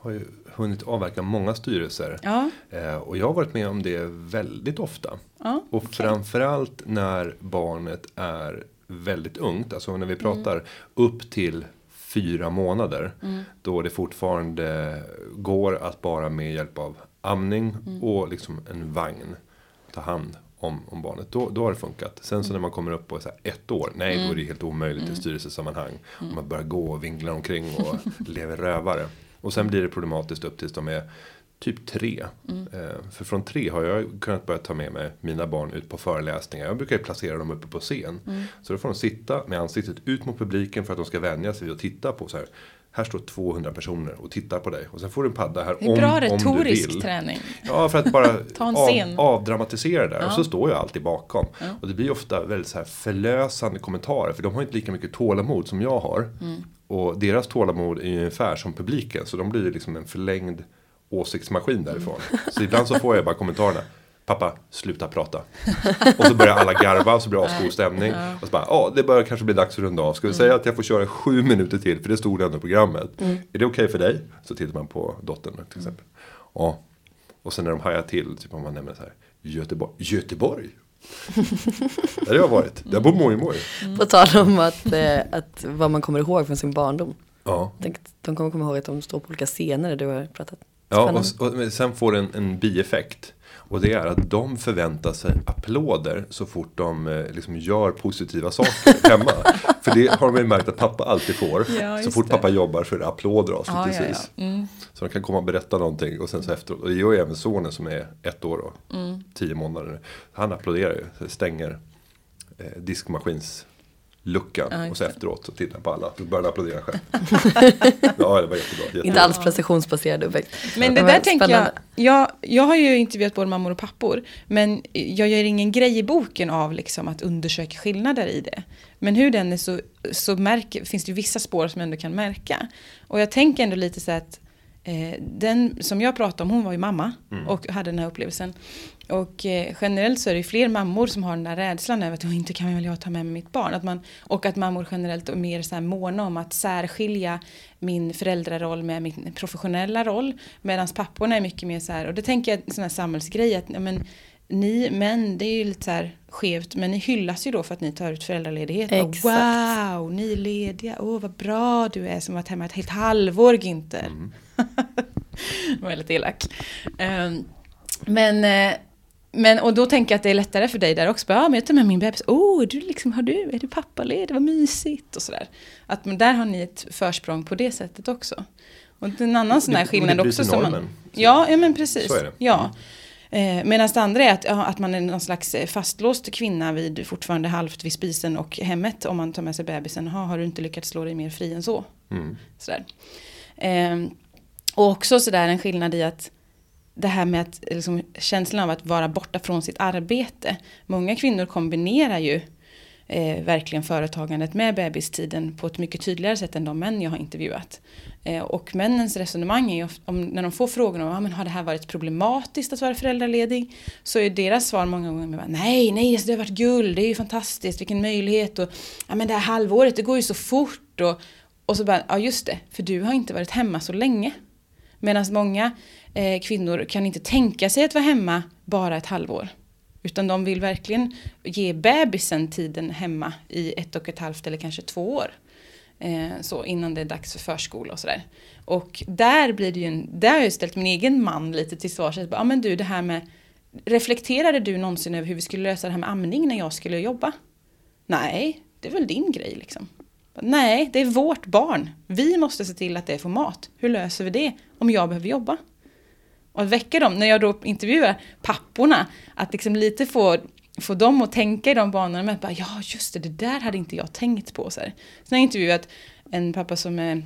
har ju hunnit avverka många styrelser. Ja, Eh, och jag har varit med om det väldigt ofta. ja. Och framförallt när barnet är väldigt ungt. Alltså när vi pratar upp till fyra månader. Då det fortfarande går att bara med hjälp av amning och liksom en vagn ta hand om, om barnet. Då, då har det funkat. Sen så när man kommer upp på så ett år. Nej, då är det helt omöjligt i styrelsesammanhang. Och man börjar gå och vingla omkring och [LAUGHS] lever rövare. Och sen blir det problematiskt upp tills de är typ tre. Eh, för från tre har jag kunnat börja ta med mig mina barn ut på föreläsningar. Jag brukar ju placera dem uppe på scen. Så då får de sitta med ansiktet ut mot publiken för att de ska vänja sig vid att titta på så här. Här står 200 personer och tittar på dig. Och sen får du en padda här Det är om, bra om du retorisk vill. träning. Ja, för att bara [LAUGHS] av, avdramatisera det där. Och Ja. så står jag alltid bakom. Och det blir ofta väldigt så här förlösande kommentarer. För de har inte lika mycket tålamod som jag har. Mm. Och deras tålamod är ju ungefär som publiken. Så de blir liksom en förlängd åsiktsmaskin därifrån. Så ibland så får jag bara kommentarerna. Pappa, sluta prata. Och så börjar alla garva och så blir det asgod stämning. Och så bara, ja det börjar kanske bli dags att runda av. Ska vi säga att jag får köra sju minuter till för det stod ändå i programmet. Är det okej för dig? Så tittar man på dottern till exempel. Ja. Och sen när de hajar till, typ om man nämner så här. Göteborg. Göteborg? Där har jag varit. Där bor mormor. På tal om att, eh, att vad man kommer ihåg från sin barndom. Ja. Tänk, de kommer komma ihåg att de står på olika scener där du har pratat. Ja, och, och sen får det en, en bieffekt. Och det är att de förväntar sig applåder så fort de eh, liksom gör positiva saker [LAUGHS] hemma. För det har de ju märkt att pappa alltid får. Ja, så fort det. pappa jobbar så är det applåder avslutningsvis. Ja, ja. Mm. Så de kan komma och berätta någonting och sen så efteråt. Och det gör ju även sonen som är ett år och Mm. tio månader. Han applåderar ju, stänger eh, diskmaskinsluckan. Ja, och så det. efteråt så tittar han på alla. Börjar han applådera själv. [LAUGHS] ja, det var jättebra. jättebra. Inte alls prestationsbaserad uppväxt. Men det Ja, där tänker jag, jag, jag har ju intervjuat både mammor och pappor, men jag gör ingen grej i boken av liksom att undersöka skillnader i det. Men hur den är så, så märker, finns det ju vissa spår som jag ändå kan märka. Och jag tänker ändå lite så att eh, den som jag pratade om, hon var ju mamma och hade den här upplevelsen. Och eh, generellt så är det ju fler mammor som har den där rädslan över att "Åh, inte kan väl jag ta med mig mitt barn. Att man, och att mammor generellt är mer så här måna om att särskilja min föräldraroll med min professionella roll. Medan papporna är mycket mer så här, och det tänker jag är en sån här samhällsgrej att ja, men, ni män, det är ju lite så här skevt, men ni hyllas ju då för att ni tar ut föräldraledighet. Och, Exakt. wow, ni är lediga, åh vad bra du är som varit hemma ett helt halvår Günther. Det [LAUGHS] var väldigt elak. Ehm, men, eh, men, och då tänker jag att det är lättare för dig där också. Ja, men jag tar med min bebis. Åh, du liksom, har du, är du pappaledig? Vad mysigt och sådär. Att men där har ni ett försprång på det sättet också. Och det en annan sån här Det- skillnad det bryter också. Som man, ja, ja, men precis. Så är det. Ja. Eh, Medan det andra är att, ja, att man är någon slags eh, fastlåst kvinna vid fortfarande halvt vid spisen och hemmet om man tar med sig bebisen. Ha, har du inte lyckats slå dig mer fri än så? Mm. Sådär. Ehm, och också sådär en skillnad i att det här med att, liksom, känslan av att vara borta från sitt arbete. Många kvinnor kombinerar ju eh, verkligen företagandet med bebistiden på ett mycket tydligare sätt än de män jag har intervjuat. Eh, och männens resonemang är ju, om, när de får frågan om ah, men har det här varit problematiskt att vara föräldraledig, så är deras svar många gånger bara, nej, nej, alltså, det har varit guld, det är ju fantastiskt, vilken möjlighet och ja, men det här halvåret, det går ju så fort och, och så bara, ja just det, för du har inte varit hemma så länge. Medan många eh, kvinnor kan inte tänka sig att vara hemma bara ett halvår. Utan de vill verkligen ge bebisen tiden hemma i ett och ett halvt eller kanske två år. Eh, så innan det är dags för förskola och sådär. Och där blir det ju en, där har jag ställt min egen man lite till svars. Ja men du det här med, reflekterade du någonsin över hur vi skulle lösa det här med amning när jag skulle jobba? Nej, det är väl din grej liksom. Nej, det är vårt barn. Vi måste se till att det får mat. Hur löser vi det om jag behöver jobba? Och att väcka dem, när jag då intervjuar papporna, att liksom lite få, få dem att tänka i de banorna med att bara, ja just det, det där hade inte jag tänkt på. Så här. Sen har jag intervjuat en pappa som är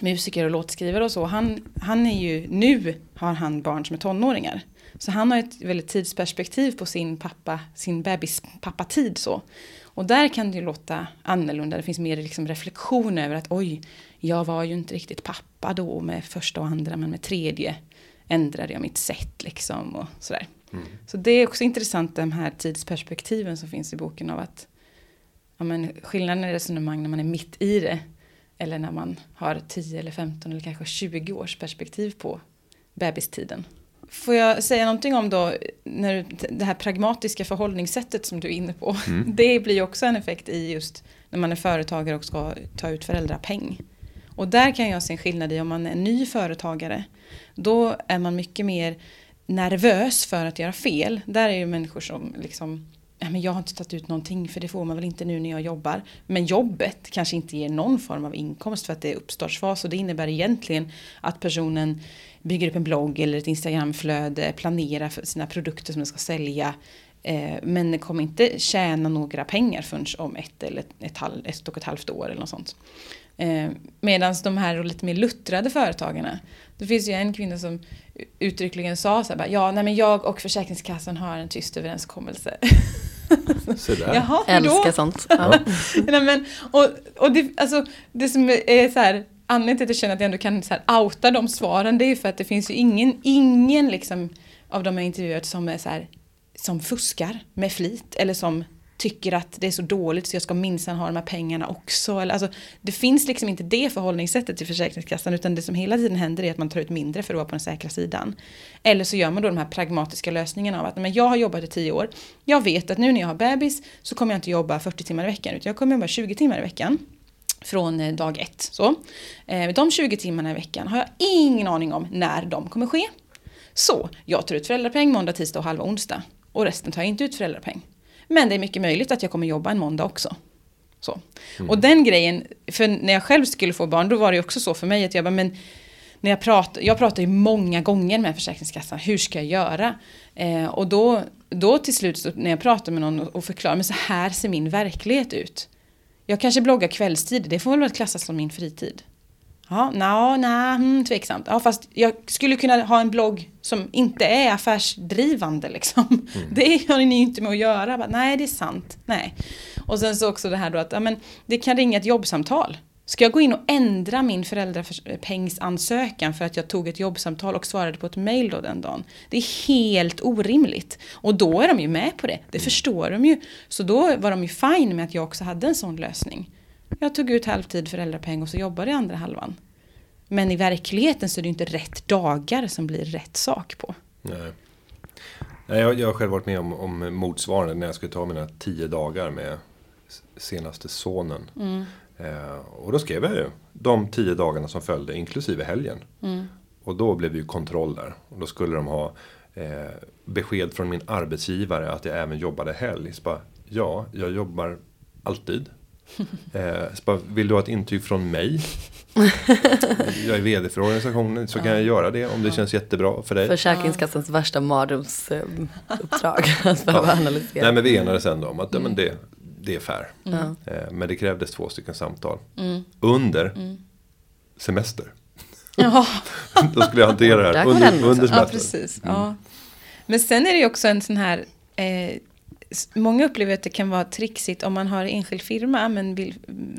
musiker och låtskrivare och så. Han, han är ju, nu har han barn som är tonåringar. Så han har ett väldigt tidsperspektiv på sin pappa, sin bebispappa-tid så. Och där kan det ju låta annorlunda. Det finns mer liksom reflektion över att oj, jag var ju inte riktigt pappa då med första och andra, men med tredje ändrade jag mitt sätt liksom och sådär. Så det är också intressant de här tidsperspektiven som finns i boken av att ja, men skillnaden i resonemang när man är mitt i det eller när man har 10 eller 15 eller kanske 20 års perspektiv på bebistiden. Får jag säga någonting om då när du, det här pragmatiska förhållningssättet som du är inne på. [LAUGHS] Det blir ju också en effekt i just när man är företagare och ska ta ut föräldrapeng. Och där kan jag se en skillnad i om man är ny företagare. Då är man mycket mer nervös för att göra fel. Där är ju människor som liksom men jag har inte tagit ut någonting för det får man väl inte nu när jag jobbar. Men jobbet kanske inte ger någon form av inkomst för att det är uppstartsfas och det innebär egentligen att personen bygger upp en blogg eller ett Instagramflöde, planerar för sina produkter som den ska sälja. Eh, men den kommer inte tjäna några pengar förrän om ett eller ett, halv, ett och ett halvt år eller något sånt. Eh, Medan de här lite mer luttrade företagarna, det finns ju en kvinna som uttryckligen sa så här, bara, ja nej men jag och Försäkringskassan har en tyst överenskommelse. [LAUGHS] Så där. Jaha, hur då? Älskar sånt. Ja. [LAUGHS] Nej, men, och och det, alltså, det som är så här, anledningen till att jag känner att jag ändå kan så här, outa de svaren, det är ju för att det finns ju ingen, ingen liksom, av de jag intervjuat som är så här, som fuskar med flit eller som tycker att det är så dåligt så jag ska minsann ha de här pengarna också. Eller, alltså, det finns liksom inte det förhållningssättet till Försäkringskassan utan det som hela tiden händer är att man tar ut mindre för att vara på den säkra sidan. Eller så gör man då de här pragmatiska lösningarna av att men jag har jobbat i tio år. Jag vet att nu när jag har bebis så kommer jag inte jobba 40 timmar i veckan utan jag kommer jobba 20 timmar i veckan från eh, dag ett. Så. Eh, de 20 timmarna i veckan har jag ingen aning om när de kommer ske. Så jag tar ut föräldrapeng måndag, tisdag och halva onsdag. Och resten tar jag inte ut föräldrapeng. Men det är mycket möjligt att jag kommer jobba en måndag också. Så. Mm. Och den grejen, för när jag själv skulle få barn, då var det också så för mig att jag bara, men när jag pratar, jag pratar ju många gånger med Försäkringskassan, hur ska jag göra? Eh, och då, då till slut när jag pratar med någon och förklarar, men så här ser min verklighet ut. Jag kanske bloggar kvällstid, det får väl klassas som min fritid. Ja, no, nej, hmm, tveksamt. Ja, fast jag skulle kunna ha en blogg som inte är affärsdrivande liksom. Mm. [LAUGHS] Det har ni inte med att göra. Bara, nej, det är sant. Nej. Och sen så också det här då att ja, men, det kan ringa ett jobbsamtal. Ska jag gå in och ändra min föräldrapengsansökan för att jag tog ett jobbsamtal och svarade på ett mail då den dagen? Det är helt orimligt. Och då är de ju med på det. Det mm. förstår de ju. Så då var de ju fine med att jag också hade en sån lösning. Jag tog ut halvtid föräldrapeng och så jobbade jag andra halvan. Men i verkligheten så är det inte rätt dagar som blir rätt sak på. Nej. Nej, jag, jag har själv varit med om, om motsvarande när jag skulle ta mina tio dagar med senaste sonen. Mm. Eh, och då skrev jag ju de tio dagarna som följde, inklusive helgen. Mm. Och då blev det ju kontroll där. Och då skulle de ha eh, besked från min arbetsgivare att jag även jobbade helg. Så bara, ja, jag jobbar alltid. Eh, så bara, vill du ha ett intyg från mig? [LAUGHS] jag är vd för organisationen så kan jag göra det om det känns jättebra för dig. Försäkringskassans ja. värsta mardrömsuppdrag. [LAUGHS] att ja. analysera. Nej men vi enades ändå om att mm. men det, det är fair. Mm. Eh, men det krävdes två stycken samtal. Mm. Under mm. semester. Ja. [LAUGHS] Då skulle jag hantera det här under, under semester. Ja, precis. Ja. Mm. Men sen är det ju också en sån här eh, Många upplever att det kan vara trixigt om man har enskild firma men vill,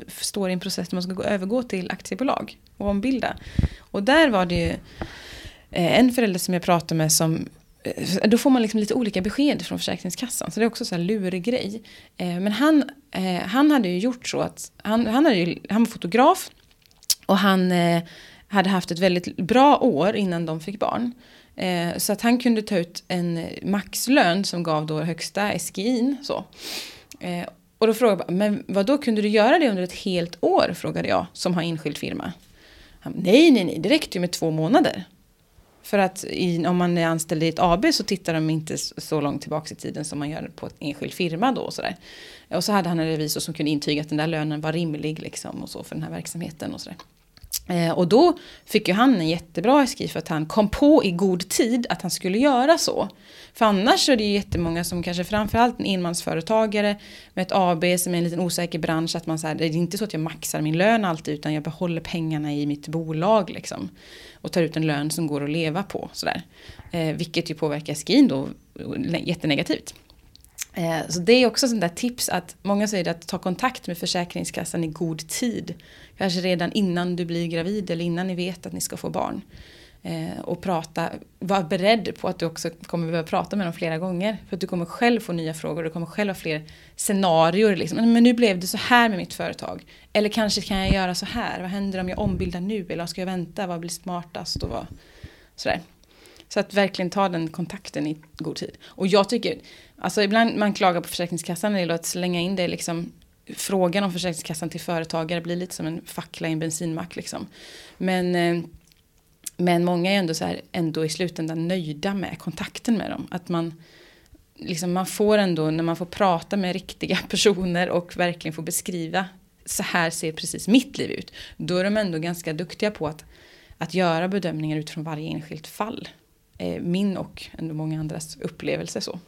står i en process där man ska gå, övergå till aktiebolag och ombilda. Och där var det ju eh, en förälder som jag pratade med som eh, då får man liksom lite olika besked från Försäkringskassan. Så det är också en lurig grej. Eh, men han, han hade ju gjort så att han, han, hade ju, han var fotograf. Och han hade haft ett väldigt bra år innan de fick barn. Eh, så att han kunde ta ut en maxlön som gav då högsta SGIn. Så. Eh, och då frågade jag, men vad då kunde du göra det under ett helt år? Frågade jag, som har enskild firma. Han, nej, nej, nej, det räckte ju med två månader. För att i, om man är anställd i ett AB så tittar de inte så långt tillbaka i tiden som man gör på en enskild firma då. Och så, där. och så hade han en revisor som kunde intyga att den där lönen var rimlig liksom, och så för den här verksamheten. och så där. Eh, och då fick ju han en jättebra SGI för att han kom på i god tid att han skulle göra så. För annars är det ju jättemånga som kanske framförallt en enmansföretagare med ett AB som är en liten osäker bransch. Att man säger det är inte så att jag maxar min lön alltid utan jag behåller pengarna i mitt bolag liksom. Och tar ut en lön som går att leva på sådär. Eh, vilket ju påverkar SGIn då eh, jättenegativt. Eh, så det är också sånt där tips att många säger att ta kontakt med Försäkringskassan i god tid. Kanske redan innan du blir gravid eller innan ni vet att ni ska få barn. Eh, och prata, var beredd på att du också kommer behöva prata med dem flera gånger. För att du kommer själv få nya frågor, du kommer själv ha fler scenarier. Liksom. Men nu blev det så här med mitt företag. Eller kanske kan jag göra så här, vad händer om jag ombildar nu? Eller ska jag vänta, vad blir smartast? Och vad, sådär. Så att verkligen ta den kontakten i god tid. Och jag tycker, alltså ibland man klagar på Försäkringskassan när det gäller att slänga in det liksom frågan om Försäkringskassan till företagare blir lite som en fackla i en bensinmack liksom. Men, eh, men många är ändå så här, ändå i slutändan nöjda med kontakten med dem. Att man, liksom man får ändå, när man får prata med riktiga [LAUGHS] personer och verkligen får beskriva så här ser precis mitt liv ut. Då är de ändå ganska duktiga på att, att göra bedömningar utifrån varje enskilt fall. Eh, min och ändå många andras upplevelse så.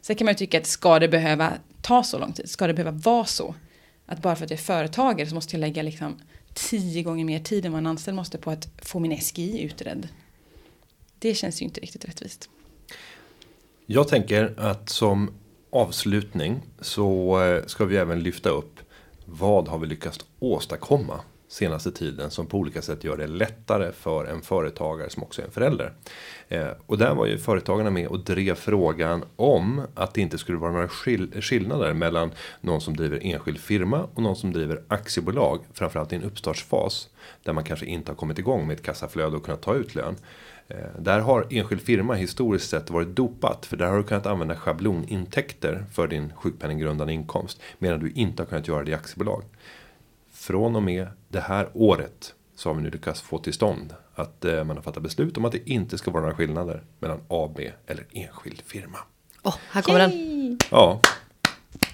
Sen kan man ju tycka att ska det behöva ta så lång tid? Ska det behöva vara så? Att bara för att jag är företagare så måste jag lägga liksom tio gånger mer tid än vad en anställd måste på att få min SGI utredd. Det känns ju inte riktigt rättvist. Jag tänker att som avslutning så eh, ska vi även lyfta upp vad har vi lyckats åstadkomma senaste tiden som på olika sätt gör det lättare för en företagare som också är en förälder. Eh, och där var ju företagarna med och drev frågan om att det inte skulle vara några skill skillnader mellan någon som driver enskild firma och någon som driver aktiebolag. Framförallt i en uppstartsfas där man kanske inte har kommit igång med ett kassaflöde och kunnat ta ut lön. Eh, där har enskild firma historiskt sett varit dopat för där har du kunnat använda schablonintäkter för din sjukpenninggrundande inkomst medan du inte har kunnat göra det i aktiebolag. Från och med det här året så har vi nu lyckats få till stånd att eh, man har fattat beslut om att det inte ska vara några skillnader mellan AB eller enskild firma. Åh, oh, här kommer den. Ja.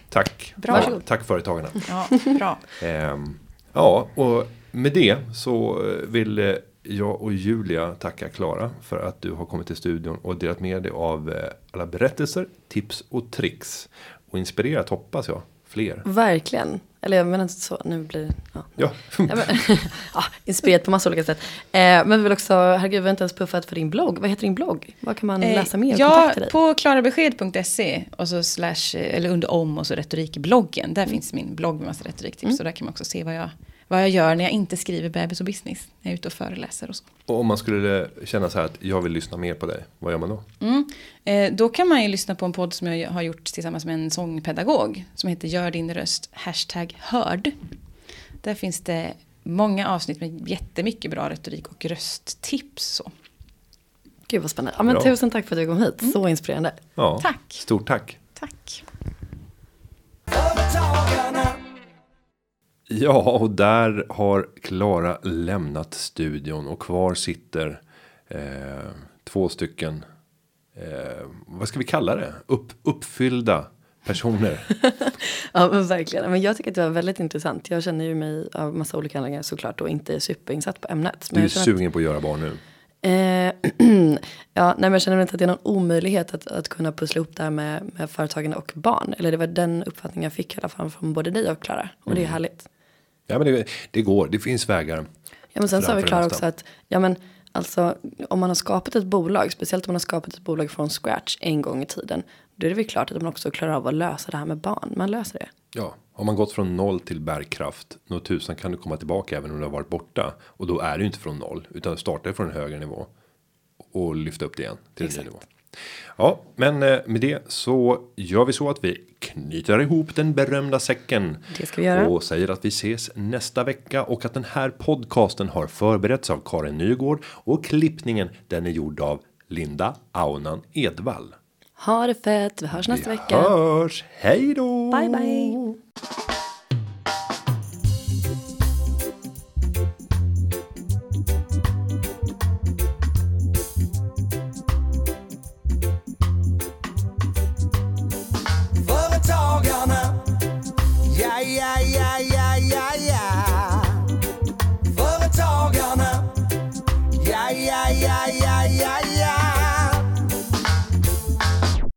Tack. Bra. Ja, tack företagarna. [LAUGHS] Ja, bra. Ehm, ja, och med det så vill eh, jag och Julia tacka Klara för att du har kommit till studion och delat med dig av eh, alla berättelser, tips och tricks. Och inspirerat hoppas jag fler. Verkligen. Eller jag menar inte så, nu blir ja. Ja. ja, men, [LAUGHS] ja inspirerat på massa olika sätt. Eh, men vi vill också, herregud vi har inte ens puffat för din blogg. Vad heter din blogg? Vad kan man Eh, läsa mer Ja, på klarabesked.se och så slash, eller under om och så retorikbloggen. Där finns min blogg med massa retoriktips. Och där kan man också se vad jag, vad jag gör när jag inte skriver bebis och business. När jag är ute och föreläser och så. Och om man skulle känna så här att jag vill lyssna mer på dig, vad gör man då? Mm. Eh, då kan man ju lyssna på en podd som jag har gjort tillsammans med en sångpedagog. Som heter Gör din röst hashtag hörd. Där finns det många avsnitt med jättemycket bra retorik och rösttips. Så. Gud vad spännande. Ja, men tusen tack för att du kom hit. Så inspirerande. Ja, Tack. Stort tack. Tack. Ja, och där har Klara lämnat studion och kvar sitter eh, två stycken. Eh, vad ska vi kalla det? Upp, uppfyllda personer. [LAUGHS] Ja men verkligen. Men jag tycker att det var väldigt intressant. Jag känner ju mig av massa olika anledningar såklart och inte superinsatt på ämnet. Men Du är sugen på att göra barn nu. Eh, [CLEARS THROAT] ja, nej, men jag känner inte att det är någon omöjlighet att, att kunna pussla ihop det här med, med företagande och barn. Eller det var den uppfattningen jag fick i alla fall från både dig och Klara. Och Mm. det är härligt. Ja, men det, det går. Det finns vägar. Ja, men sen sa Framför vi Klara också att, ja men alltså om man har skapat ett bolag, speciellt om man har skapat ett bolag från scratch en gång i tiden. Då är det väl klart att man också klarar av att lösa det här med barn. Man löser det. Ja, har man gått från noll till bärkraft. Nå tusan kan du komma tillbaka även om du har varit borta. Och då är du inte från noll utan startar från en högre nivå. Och lyfta upp det igen till en ny nivå. Ja, men eh, med det så gör vi så att vi knyter ihop den berömda säcken. Det ska vi göra. Och säger att vi ses nästa vecka och att den här podcasten har förberetts av Karin Nygård och klippningen den är gjord av Linda Aunan Edvall. Ha det fett, vi hörs nästa Vi vecka. hörs, hej då! Bye bye.